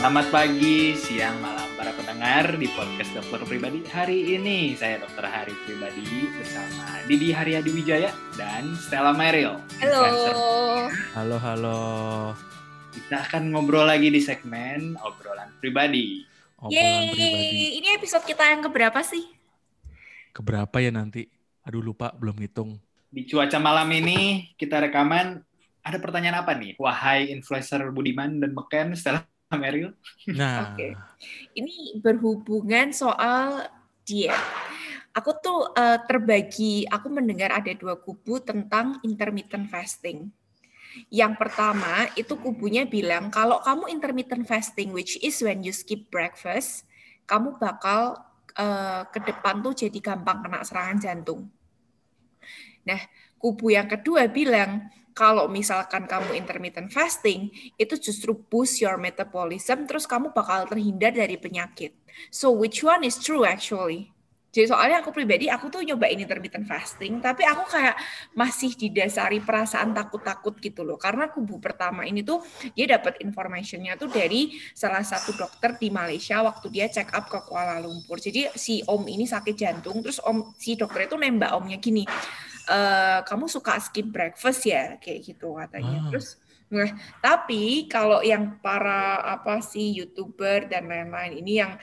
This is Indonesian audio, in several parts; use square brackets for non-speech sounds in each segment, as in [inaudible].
Selamat pagi, siang, malam para pendengar di podcast Dokter Pribadi hari ini. Saya Dokter Hari Pribadi bersama Didi Haryadi Wijaya dan Stella Meril. Halo. Halo, halo. Kita akan ngobrol lagi di segmen obrolan pribadi. Obrolan pribadi. Yeay, ini episode kita yang keberapa sih? Keberapa ya nanti? Aduh lupa, belum ngitung. Di cuaca malam ini kita rekaman ada pertanyaan apa nih? Wahai influencer Budiman dan Meken, Stella Meril. Nah, Oke. Ini berhubungan soal diet. Aku tuh eh, terbagi, aku mendengar ada dua kubu tentang intermittent fasting. Yang pertama itu kubunya bilang kalau kamu intermittent fasting, which is when you skip breakfast, kamu bakal eh, ke depan tuh jadi gampang kena serangan jantung. Nah, kubu yang kedua bilang kalau misalkan kamu intermittent fasting, itu justru boost your metabolism, terus kamu bakal terhindar dari penyakit. So which one is true actually? Jadi soalnya aku pribadi, aku tuh nyobain intermittent fasting, tapi aku kayak masih didasari perasaan takut-takut gitu loh. Karena kubu pertama ini tuh dia dapat informationnya tuh dari salah satu dokter di Malaysia waktu dia check up ke Kuala Lumpur. Jadi si om ini sakit jantung, terus om si dokter itu nembak omnya gini, "Eh, kamu suka skip breakfast ya kayak gitu katanya. Ah. Terus nah, tapi kalau yang para apa sih youtuber dan lain-lain ini yang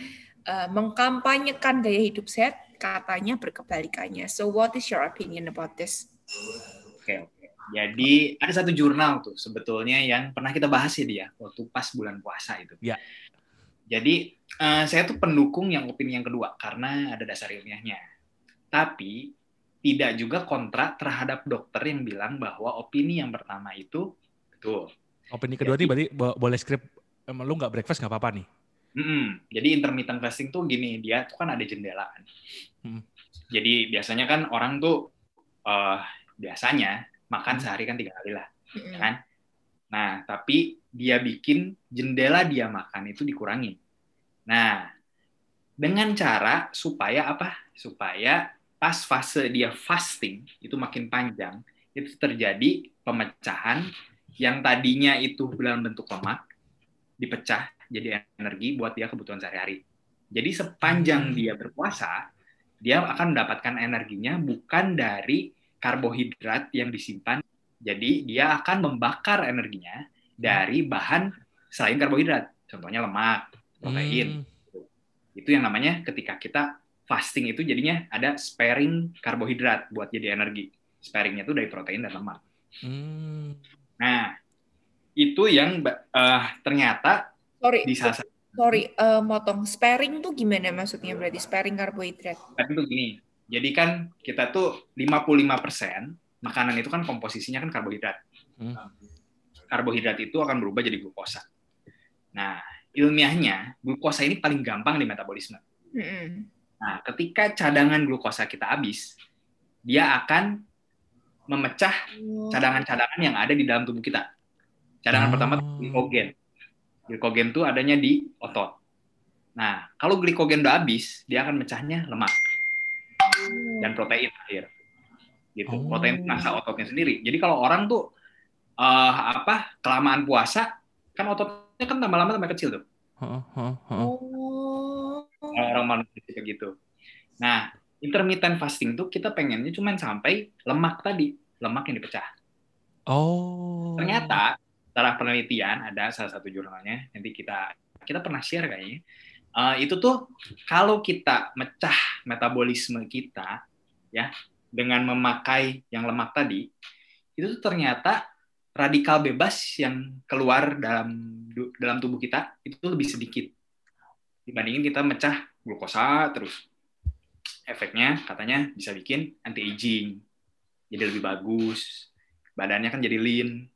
eh, mengkampanyekan gaya hidup sehat katanya berkebalikannya. So what is your opinion about this? Oke, oke. Jadi ada satu jurnal tuh sebetulnya yang pernah kita bahas ya dia waktu pas bulan puasa itu. Ya. Jadi eh, saya tuh pendukung yang opini yang kedua karena ada dasar ilmiahnya. Tapi tidak juga kontra terhadap dokter yang bilang bahwa opini yang pertama itu betul. opini kedua Jadi- nih berarti bo- boleh skrip, emang lu nggak breakfast nggak apa-apa nih? Mm-mm. Jadi intermittent fasting tuh gini, dia tuh kan ada jendela kan. Hmm. Jadi biasanya kan orang tuh eh, biasanya makan sehari kan tiga kali lah. Mm-mm. kan? Nah, tapi dia bikin jendela dia makan itu dikurangi. Nah, dengan cara supaya apa? Supaya pas fase dia fasting itu makin panjang, itu terjadi pemecahan yang tadinya itu dalam bentuk lemak dipecah jadi energi buat dia kebutuhan sehari-hari. Jadi sepanjang Hmm. dia berpuasa, dia akan mendapatkan energinya bukan dari karbohidrat yang disimpan jadi dia akan membakar energinya dari bahan selain karbohidrat. Contohnya lemak, protein. Hmm, Itu yang namanya ketika kita fasting itu jadinya ada sparing karbohidrat buat jadi energi. Sparingnya itu dari protein dan lemak. hmm. Nah, itu yang eh, ternyata Sorry, di salah satu sorry, eh, motong. Sparing tuh gimana maksudnya berarti? Sparing karbohidrat. itu gini. Jadi kan kita tuh 55% makanan itu kan komposisinya kan karbohidrat. Hmm. Karbohidrat itu akan berubah jadi glukosa. Nah, ilmiahnya glukosa ini paling gampang di metabolisme. Mm-mm. Nah, ketika cadangan glukosa kita habis, dia akan memecah cadangan-cadangan yang ada di dalam tubuh kita. Cadangan Oh. pertama glikogen. Glikogen itu adanya di otot. Nah, kalau glikogen udah habis, dia akan mecahnya lemak dan protein akhir. Gitu. Oh. Protein masa ototnya sendiri. Jadi kalau orang tuh eh, apa kelamaan puasa, kan ototnya kan tambah lama tambah kecil tuh. Heeh, heeh, heeh. Oh. Orang manusia kayak gitu. Nah, intermittent fasting tuh kita pengennya cuma sampai lemak tadi, lemak yang dipecah. Oh. Ternyata setelah penelitian ada salah satu jurnalnya, nanti kita kita pernah share kayaknya. eh, itu tuh kalau kita mecah metabolisme kita ya dengan memakai yang lemak tadi, itu tuh ternyata radikal bebas yang keluar dalam dalam tubuh kita itu lebih sedikit dibandingin kita mecah glukosa terus. Efeknya katanya bisa bikin anti aging, jadi lebih bagus, badannya kan jadi lean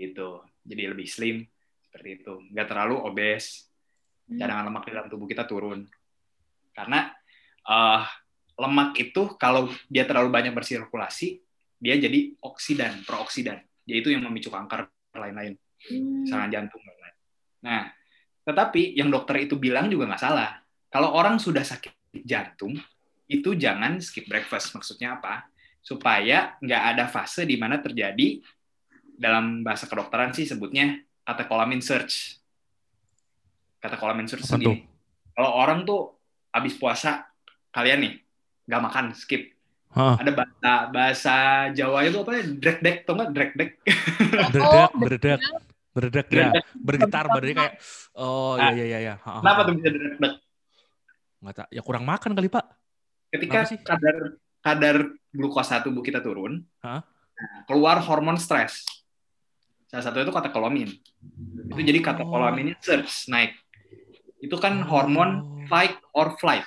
gitu, jadi lebih slim seperti itu, nggak terlalu obes, cadangan lemak di dalam tubuh kita turun. Karena eh, lemak itu kalau dia terlalu banyak bersirkulasi, dia jadi oksidan, prooksidan. Dia itu yang memicu kanker lain-lain, Hmm. serangan jantung dan lain. Nah, tetapi yang dokter itu bilang juga nggak salah. Kalau orang sudah sakit jantung, itu jangan skip breakfast. Maksudnya apa? Supaya nggak ada fase di mana terjadi dalam bahasa kedokteran sih sebutnya catecholaminé surge. katekolamensur Apa sendiri. Kalau orang tuh habis puasa, kalian nih nggak makan, skip. Hah. Ada bahasa bahasa Jawa itu apa ya? Drekdek, tau nggak drekdek? Berdedak, berdedak, berdedak ya. Bergetar badannya kayak oh iya iya iya iya. Ha, Kenapa tuh bisa drekdek? Nggak tahu. Ya kurang makan kali, Pak. Ketika kadar kadar glukosa tubuh kita turun, Hah? keluar hormon stres. Salah satu itu katekolamin. Itu jadi Oh. katekolaminnya surge naik. Itu kan hormon Oh. fight or flight.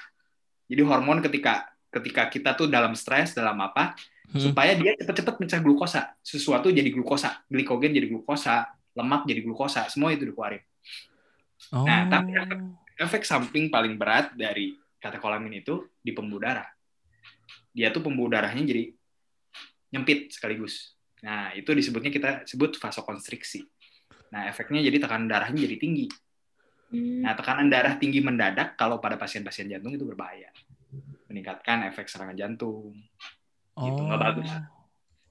Jadi hormon ketika ketika kita tuh dalam stres, dalam apa, Hmm. supaya dia cepet-cepet mencah glukosa. Sesuatu jadi glukosa, glikogen jadi glukosa, lemak jadi glukosa, semua itu dikeluarin. Oh. Nah, tapi Efek samping paling berat dari katekolamin itu di pembuluh darah. Dia tuh pembuluh darahnya jadi nyempit sekaligus. Nah, itu disebutnya kita sebut vasokonstriksi. Nah, efeknya jadi tekanan darahnya jadi tinggi. Hmm. Nah, tekanan darah tinggi mendadak kalau pada pasien-pasien jantung itu berbahaya. Meningkatkan efek serangan jantung. gitu, nggak bagus.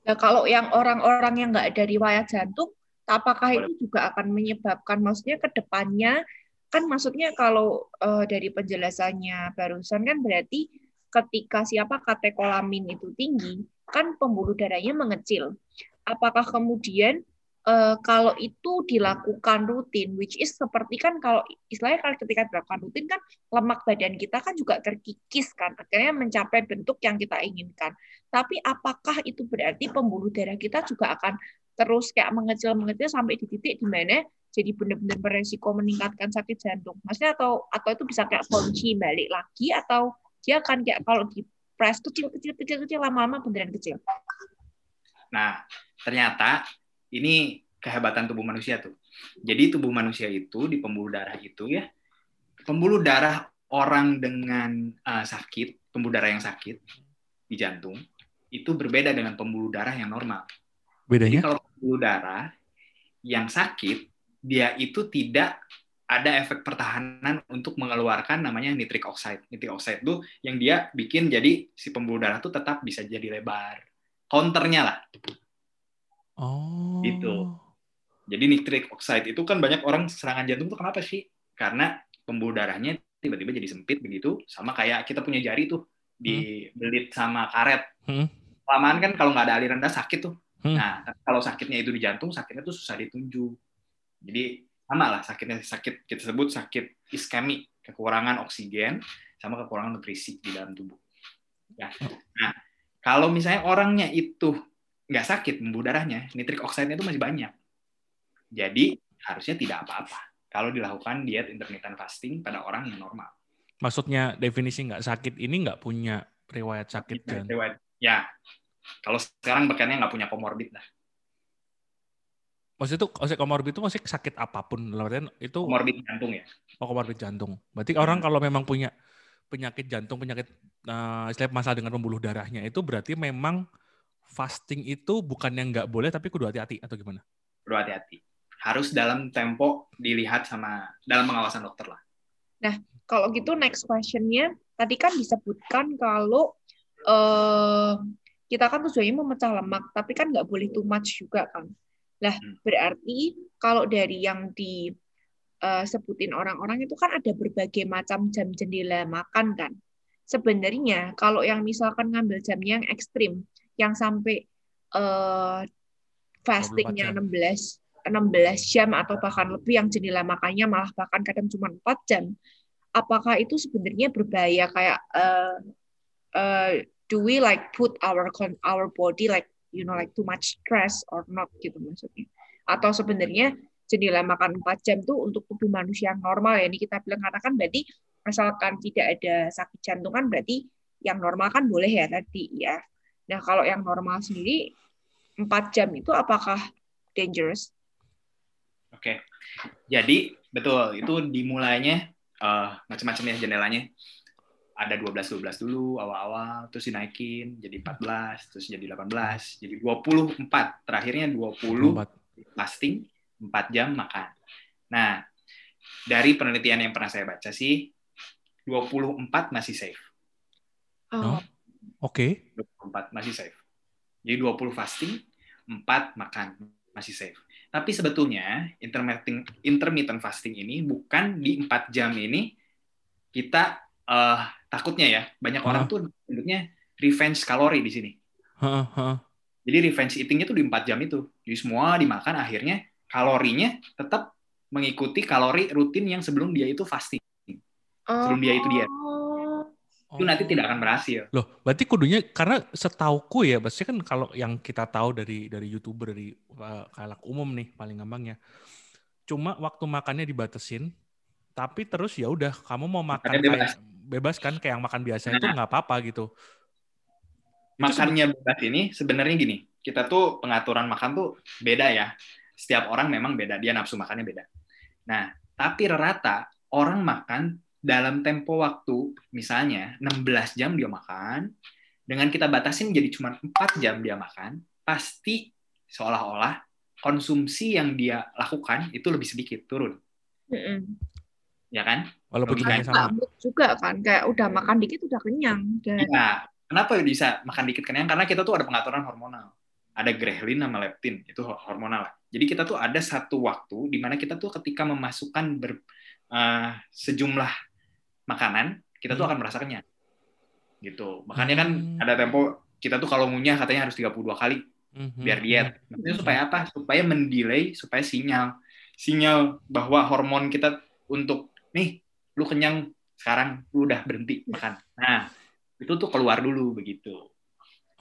Nah, kalau yang orang-orang yang nggak ada riwayat jantung, apakah itu juga akan menyebabkan, maksudnya ke depannya, kan maksudnya kalau eh, dari penjelasannya barusan kan berarti ketika siapa katekolamin itu tinggi, kan pembuluh darahnya mengecil. Apakah kemudian eh, kalau itu dilakukan rutin, which is seperti kan kalau istilahnya kalau ketika dilakukan rutin kan lemak badan kita kan juga terkikis kan, akhirnya mencapai bentuk yang kita inginkan. Tapi apakah itu berarti pembuluh darah kita juga akan terus kayak mengecil-mengecil sampai di titik di mana jadi benar-benar beresiko meningkatkan sakit jantung? Maksudnya atau atau itu bisa kayak kunci balik lagi atau dia akan kayak kalau di press kecil kecil kecil kecil lama-lama beneran kecil. Nah, ternyata ini kehebatan tubuh manusia tuh. Jadi tubuh manusia itu di pembuluh darah itu ya, pembuluh darah orang dengan uh, sakit, pembuluh darah yang sakit di jantung itu berbeda dengan pembuluh darah yang normal. Jadi Bedanya? kalau pembuluh darah yang sakit, dia itu tidak ada efek pertahanan untuk mengeluarkan namanya nitric oxide. Nitric oxide itu yang dia bikin jadi si pembuluh darah itu tetap bisa jadi lebar. Counternya lah. Oh. Gitu. Jadi nitric oxide itu kan banyak orang serangan jantung tuh kenapa sih? Karena pembuluh darahnya tiba-tiba jadi sempit begitu, sama kayak kita punya jari tuh dibelit sama karet. Hmm. Lamaan kan kalau nggak ada aliran darah sakit tuh. Hmm. Nah, kalau sakitnya itu di jantung, sakitnya tuh susah ditunjuk. Jadi sama lah sakitnya sakit kita sebut sakit iskemik, kekurangan oksigen sama kekurangan nutrisi di dalam tubuh. Ya. Nah, kalau misalnya orangnya itu nggak sakit pembuluh darahnya, nitric oxide-nya itu masih banyak. Jadi harusnya tidak apa-apa kalau dilakukan diet intermittent fasting pada orang yang normal. Maksudnya definisi nggak sakit ini nggak punya riwayat sakit jantung. Riwayat- Ya, kalau sekarang bekannya nggak punya komorbid lah. Maksudnya itu maksudnya komorbid itu maksudnya sakit apa pun dalam itu Komorbid jantung ya. oh, komorbid jantung. Berarti orang kalau memang punya penyakit jantung, penyakit eh istilah masalah dengan pembuluh darahnya itu berarti memang fasting itu bukan yang nggak boleh tapi kudu hati-hati atau gimana? Perlu hati-hati. Harus dalam tempo dilihat sama dalam pengawasan dokter lah. Kalau gitu next question-nya tadi kan disebutkan kalau eh, kita kan tujuannya memecah lemak, tapi kan nggak boleh too much juga kan. Lah Hmm. berarti kalau dari yang disebutin orang-orang itu kan ada berbagai macam jam jendela makan kan. Sebenarnya kalau yang misalkan ngambil jamnya yang ekstrim, yang sampai eh, fastingnya 24 16 16 jam atau bahkan lebih yang jendela makannya malah bahkan kadang cuma 4 jam apakah itu sebenarnya berbahaya kayak uh, uh, do we like put our our body like you know like too much stress or not gitu maksudnya atau sebenarnya jendela makan 4 jam tuh untuk tubuh manusia yang normal ya ini kita bilang karena kan berarti asalkan tidak ada sakit jantung kan berarti yang normal kan boleh ya tadi ya nah kalau yang normal sendiri 4 jam itu apakah dangerous Oke. Jadi betul itu dimulainya eh, macam-macam ya jendelanya. Ada 12 12 dulu awal-awal terus dinaikin jadi 14, terus jadi 18, jadi 24. Terakhirnya 20 Empat. fasting, 4 jam makan. Nah, dari penelitian yang pernah saya baca sih 24 masih safe. oh. Oke. 24 masih safe. Jadi 20 fasting, 4 makan masih safe. Tapi sebetulnya intermittent intermittent fasting ini bukan di empat jam ini kita uh, takutnya ya banyak Hah? orang tuh bentuknya revenge kalori di sini. Heeh, heeh. Jadi revenge eatingnya tuh di 4 jam itu. Jadi semua dimakan akhirnya kalorinya tetap mengikuti kalori rutin yang sebelum dia itu fasting. Sebelum dia itu diet. Itu nanti tidak akan berhasil. Loh, berarti kudunya karena setauku ya, pasti kan kalau yang kita tahu dari dari youtuber dari uh, kalak umum nih paling gampangnya, cuma waktu makannya dibatasin, tapi terus ya udah kamu mau makan kayak bebas kan kayak yang makan biasa itu Nah. nggak apa-apa gitu. Itu Makannya bebas ini sebenarnya gini, kita tuh pengaturan makan tuh beda ya. Setiap orang memang beda, dia nafsu makannya beda. Nah, tapi rata orang makan dalam tempo waktu misalnya 16 jam dia makan, dengan kita batasin jadi cuma 4 jam dia makan, pasti seolah-olah konsumsi yang dia lakukan itu lebih sedikit turun. Ya kan? Walaupun Logikanya sama. juga kan, kayak udah makan dikit udah kenyang. Dan Iya. Kenapa bisa makan dikit kenyang? Karena kita tuh ada pengaturan hormonal. Ada ghrelin sama leptin, itu hormonal lah. Jadi kita tuh ada satu waktu di mana kita tuh ketika memasukkan ber, eh, sejumlah makanan, kita tuh Hmm. akan merasa kenyang. Gitu. Makanya kan Hmm. ada tempo kita tuh kalau ngunyah katanya harus 32 kali Mhm. biar diet. Maksudnya supaya apa? Supaya mendelay, supaya sinyal sinyal bahwa hormon kita untuk nih lu kenyang sekarang lu udah berhenti makan. Nah, itu tuh keluar dulu begitu.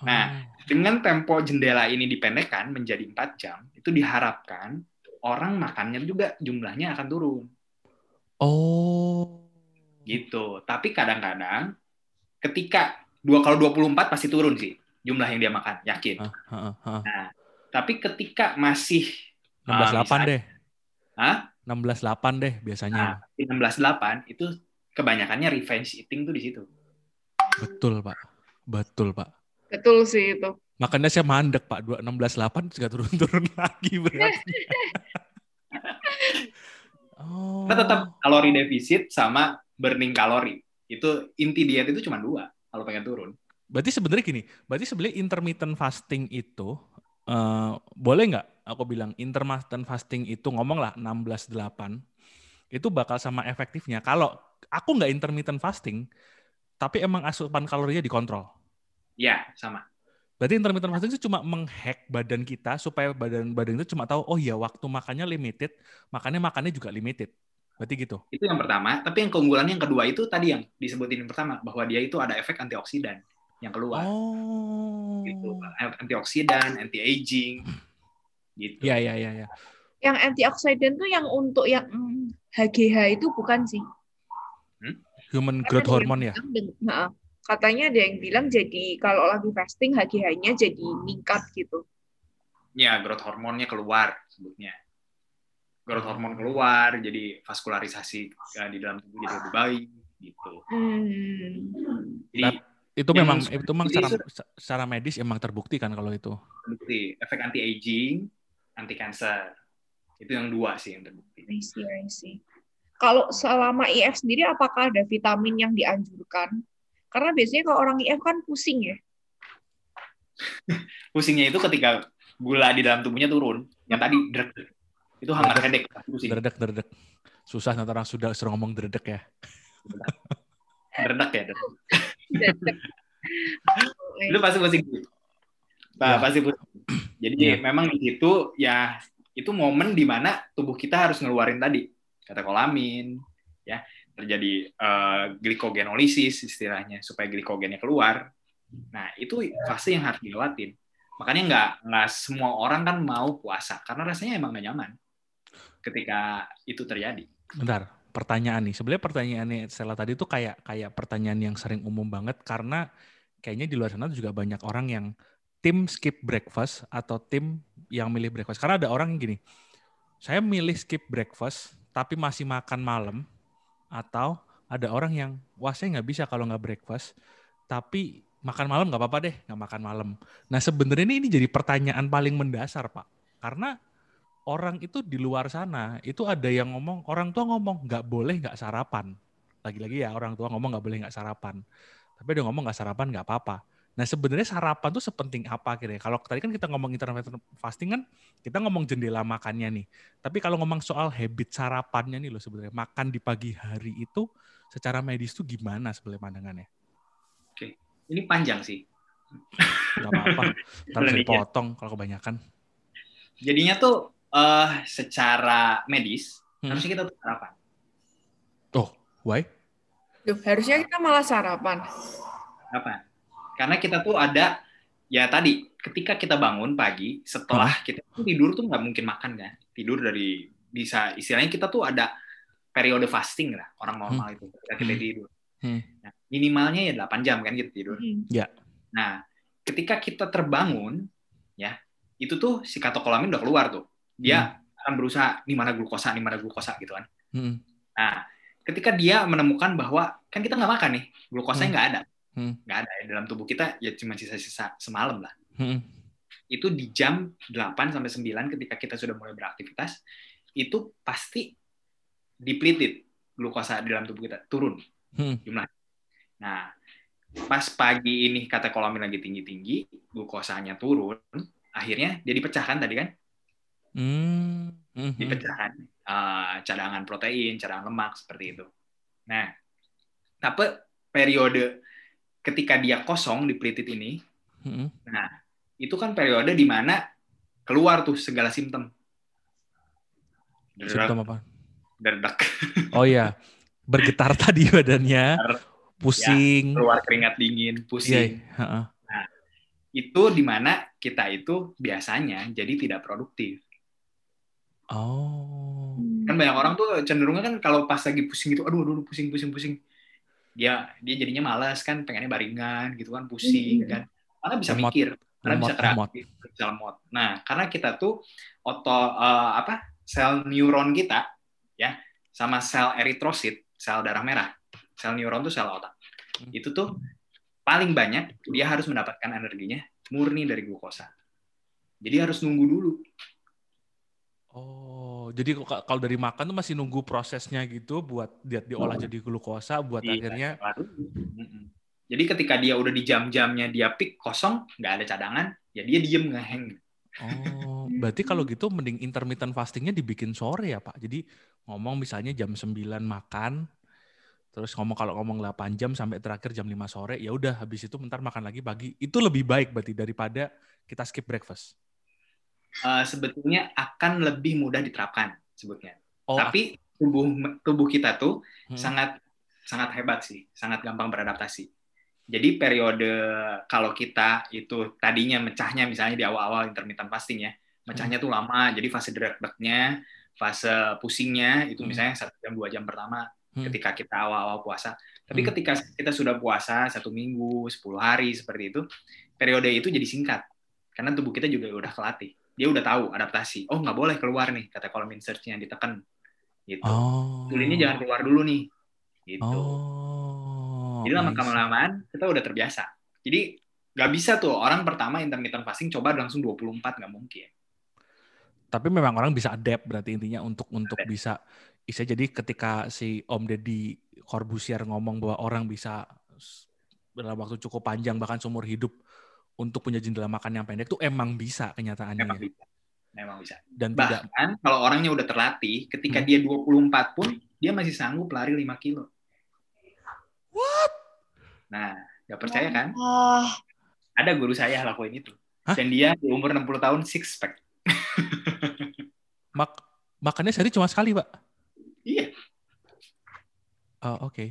Nah, Dengan tempo jendela ini dipendekkan menjadi 4 jam, itu diharapkan orang makannya juga jumlahnya akan turun Oh. gitu. Tapi kadang-kadang ketika dua kalau 24 pasti turun sih jumlah yang dia makan, yakin. Ah, ah, ah, ah. Tapi ketika masih 16.8 misalnya- deh. Hah? 16.8 deh biasanya. Nah, di 16.8 itu kebanyakannya revenge eating tuh di situ. Betul, Pak. Betul, Pak. betul sih itu. Makanya saya mandek, Pak. 2 16.8 juga turun-turun [laughs] lagi berarti. oh. [laughs] Kita tetap kalori defisit sama burning kalori. Itu inti diet itu cuma dua kalau pengen turun. Berarti sebenarnya gini, berarti sebenarnya intermittent fasting itu eh, boleh nggak aku bilang intermittent fasting itu ngomong lah 16-8 itu bakal sama efektifnya. Kalau aku nggak intermittent fasting, tapi emang asupan kalorinya dikontrol. Ya, sama. Berarti intermittent fasting itu cuma menghack badan kita supaya badan badan itu cuma tahu oh ya waktu makannya limited, makannya makannya juga limited. Berarti gitu. Itu yang pertama. Tapi yang keunggulan yang kedua itu tadi yang disebutin yang pertama bahwa dia itu ada efek antioksidan yang keluar. Oh. Gitu. Antioksidan, anti aging. Gitu. Iya iya iya ya. Yang antioksidan tuh yang untuk yang HGH itu bukan sih. Human Karena growth hormone ya. bilang Nah, katanya ada yang bilang jadi kalau lagi fasting HGH-nya jadi meningkat gitu. Ya, growth hormonnya keluar sebutnya. Growth hormon keluar, jadi vaskularisasi eh, di dalam tubuh jadi lebih baik gitu. Hmm. Jadi Itu Yang memang itu memang secara secara medis emang terbukti kan kalau itu. terbukti efek anti aging, anti cancer. Itu yang dua sih yang terbukti. I see, I see. Kalau selama IF sendiri apakah ada vitamin yang dianjurkan? Karena biasanya kalau orang IF kan pusing ya. [laughs] Pusingnya itu ketika gula di dalam tubuhnya turun. Yang tadi drek. Itu hunger headache, pusing. Dredek dredek. Susah nanti orang sudah suruh ngomong dredek ya. Dredek ya. dredek. [laughs] Lu pasti pusing. Nah, Ya. pasti pusing. Jadi Ya. memang di situ ya itu momen di mana tubuh kita harus ngeluarin tadi katekolamin, ya terjadi eh, glikogenolisis istilahnya supaya glikogennya keluar. Nah itu fase yang harus dilewatin. Makanya nggak nggak semua orang kan mau puasa karena rasanya emang nggak nyaman ketika itu terjadi. Bentar, pertanyaan nih. Sebenarnya pertanyaannya Stella tadi itu kayak kayak pertanyaan yang sering umum banget karena kayaknya di luar sana juga banyak orang yang tim skip breakfast atau tim yang milih breakfast. Karena ada orang yang gini, saya milih skip breakfast tapi masih makan malam atau ada orang yang wah saya nggak bisa kalau nggak breakfast tapi makan malam nggak apa-apa deh nggak makan malam. Nah sebenarnya ini, ini jadi pertanyaan paling mendasar pak karena orang itu di luar sana itu ada yang ngomong orang tua ngomong nggak boleh nggak sarapan lagi-lagi ya orang tua ngomong nggak boleh nggak sarapan tapi dia ngomong nggak sarapan nggak apa-apa Nah sebenarnya sarapan tuh sepenting apa kira Kalau tadi kan kita ngomong intermittent fasting kan kita ngomong jendela makannya nih. Tapi kalau ngomong soal habit sarapannya nih loh sebenarnya makan di pagi hari itu secara medis tuh gimana sebenarnya pandangannya? Oke, ini panjang sih. Gak apa-apa, [laughs] terus dipotong kalau kebanyakan. Jadinya tuh uh, secara medis hmm. harusnya kita tuh sarapan. Oh, why? Duh, harusnya kita malah sarapan. Apa? Karena kita tuh ada ya tadi ketika kita bangun pagi setelah hmm. kita tidur tuh nggak mungkin makan kan tidur dari bisa istilahnya kita tuh ada periode fasting lah orang normal hmm. itu ketika kita hmm. tidur hmm. nah, minimalnya ya 8 jam kan kita tidur hmm. ya nah ketika kita terbangun ya itu tuh si katekolamin udah keluar tuh dia hmm. akan berusaha di mana glukosa di mana glukosa gitu kan hmm. nah ketika dia menemukan bahwa kan kita nggak makan nih glukosanya hmm. nggak hmm. ada hmm. nggak ada ya dalam tubuh kita ya cuma sisa-sisa semalam lah hmm. itu di jam 8 sampai 9 ketika kita sudah mulai beraktivitas itu pasti depleted glukosa di dalam tubuh kita turun hmm. jumlah nah pas pagi ini kata kolamin lagi tinggi tinggi glukosanya turun akhirnya dia dipecahkan tadi kan hmm. Hmm. dipecahkan uh, cadangan protein cadangan lemak seperti itu nah tapi periode ketika dia kosong di plitit ini, hmm. nah itu kan periode di mana keluar tuh segala simptom. Simptom apa? Derdak. Oh iya, bergetar [laughs] tadi badannya, pusing. Ya, keluar keringat dingin, pusing. Yeah. Nah, itu di mana kita itu biasanya jadi tidak produktif. Oh. Kan banyak orang tuh cenderungnya kan kalau pas lagi pusing gitu, aduh, aduh, pusing, pusing, pusing. Dia dia jadinya malas kan pengennya baringan gitu kan pusing hmm. kan. Karena bisa lemot, mikir karena lemot, bisa kreatif bisa lemot. Nah karena kita tuh oto uh, apa sel neuron kita ya sama sel eritrosit sel darah merah. Sel neuron tuh sel otak. Hmm. itu tuh paling banyak dia harus mendapatkan energinya murni dari glukosa. Jadi harus nunggu dulu Oh, jadi kalau dari makan tuh masih nunggu prosesnya gitu buat dia diolah jadi glukosa buat iya, akhirnya. Jadi ketika dia udah di jam-jamnya dia pick kosong, nggak ada cadangan, ya dia diem ngeheng. Oh, berarti kalau gitu mending intermittent fastingnya dibikin sore ya Pak. Jadi ngomong misalnya jam 9 makan, terus ngomong kalau ngomong 8 jam sampai terakhir jam 5 sore, ya udah habis itu bentar makan lagi pagi. Itu lebih baik berarti daripada kita skip breakfast uh, sebetulnya akan lebih mudah diterapkan sebutnya. Oh. Tapi tubuh tubuh kita tuh hmm. sangat sangat hebat sih, sangat gampang beradaptasi. Jadi periode kalau kita itu tadinya mecahnya misalnya di awal-awal intermittent fasting ya, mecahnya hmm. tuh lama. Jadi fase drag-dragnya, fase pusingnya itu hmm. misalnya satu jam dua jam pertama hmm. ketika kita awal-awal puasa. Tapi hmm. ketika kita sudah puasa satu minggu, sepuluh hari seperti itu, periode itu jadi singkat karena tubuh kita juga udah kelatih dia udah tahu adaptasi. Oh nggak boleh keluar nih kata kolom search-nya ditekan gitu. Oh. Tulinya jangan keluar dulu nih gitu. Oh, Jadi lama kelamaan kita udah terbiasa. Jadi nggak bisa tuh orang pertama intermittent fasting coba langsung 24 nggak mungkin. Tapi memang orang bisa adapt berarti intinya untuk untuk adapt. bisa bisa jadi ketika si Om Deddy Corbusier ngomong bahwa orang bisa dalam waktu cukup panjang bahkan seumur hidup untuk punya jendela makan yang pendek tuh emang bisa kenyataannya. Memang bisa. Memang bisa. Dan bahkan tidak... kalau orangnya udah terlatih, ketika hmm. dia 24 pun dia masih sanggup lari 5 kilo. What? Nah, gak percaya kan? Oh. Ada guru saya lakuin itu. Hah? Dan dia di umur 60 tahun six pack. Mak makannya sehari cuma sekali, Pak? Iya. Oh, oke. Okay.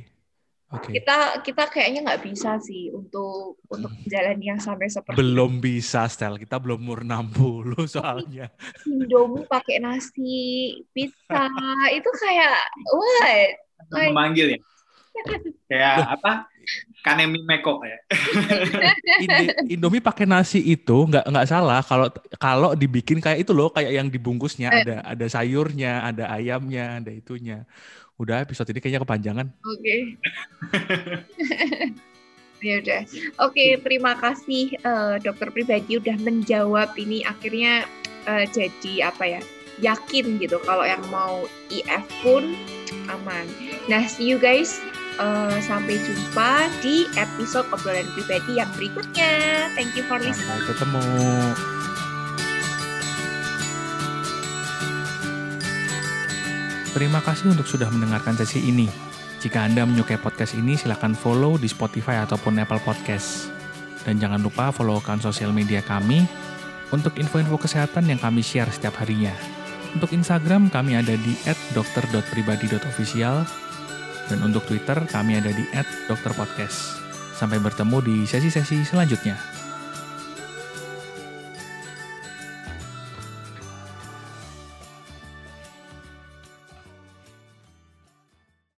Okay. Kita kita kayaknya nggak bisa sih untuk untuk hmm. jalan yang sampai seperti belum itu. bisa Stel. Kita belum umur 60 soalnya. Indomie pakai nasi pizza itu kayak what? Like... memanggil ya? [laughs] Kayak apa? Kanemi meko ya [laughs] Indomie pakai nasi itu nggak nggak salah kalau kalau dibikin kayak itu loh kayak yang dibungkusnya. Eh. ada ada sayurnya ada ayamnya ada itunya Udah episode ini kayaknya kepanjangan. Oke. Okay. [laughs] ya udah. Oke, okay, terima kasih uh, dokter pribadi udah menjawab ini akhirnya uh, jadi apa ya? Yakin gitu kalau yang mau IF pun aman. Nah, see you guys Uh, sampai jumpa di episode obrolan pribadi yang berikutnya. Thank you for listening. Sampai ketemu. Terima kasih untuk sudah mendengarkan sesi ini. Jika Anda menyukai podcast ini, silakan follow di Spotify ataupun Apple Podcast. Dan jangan lupa followkan sosial media kami untuk info-info kesehatan yang kami share setiap harinya. Untuk Instagram, kami ada di @dokter.pribadi.official dan untuk Twitter, kami ada di @dokterpodcast. Sampai bertemu di sesi-sesi selanjutnya.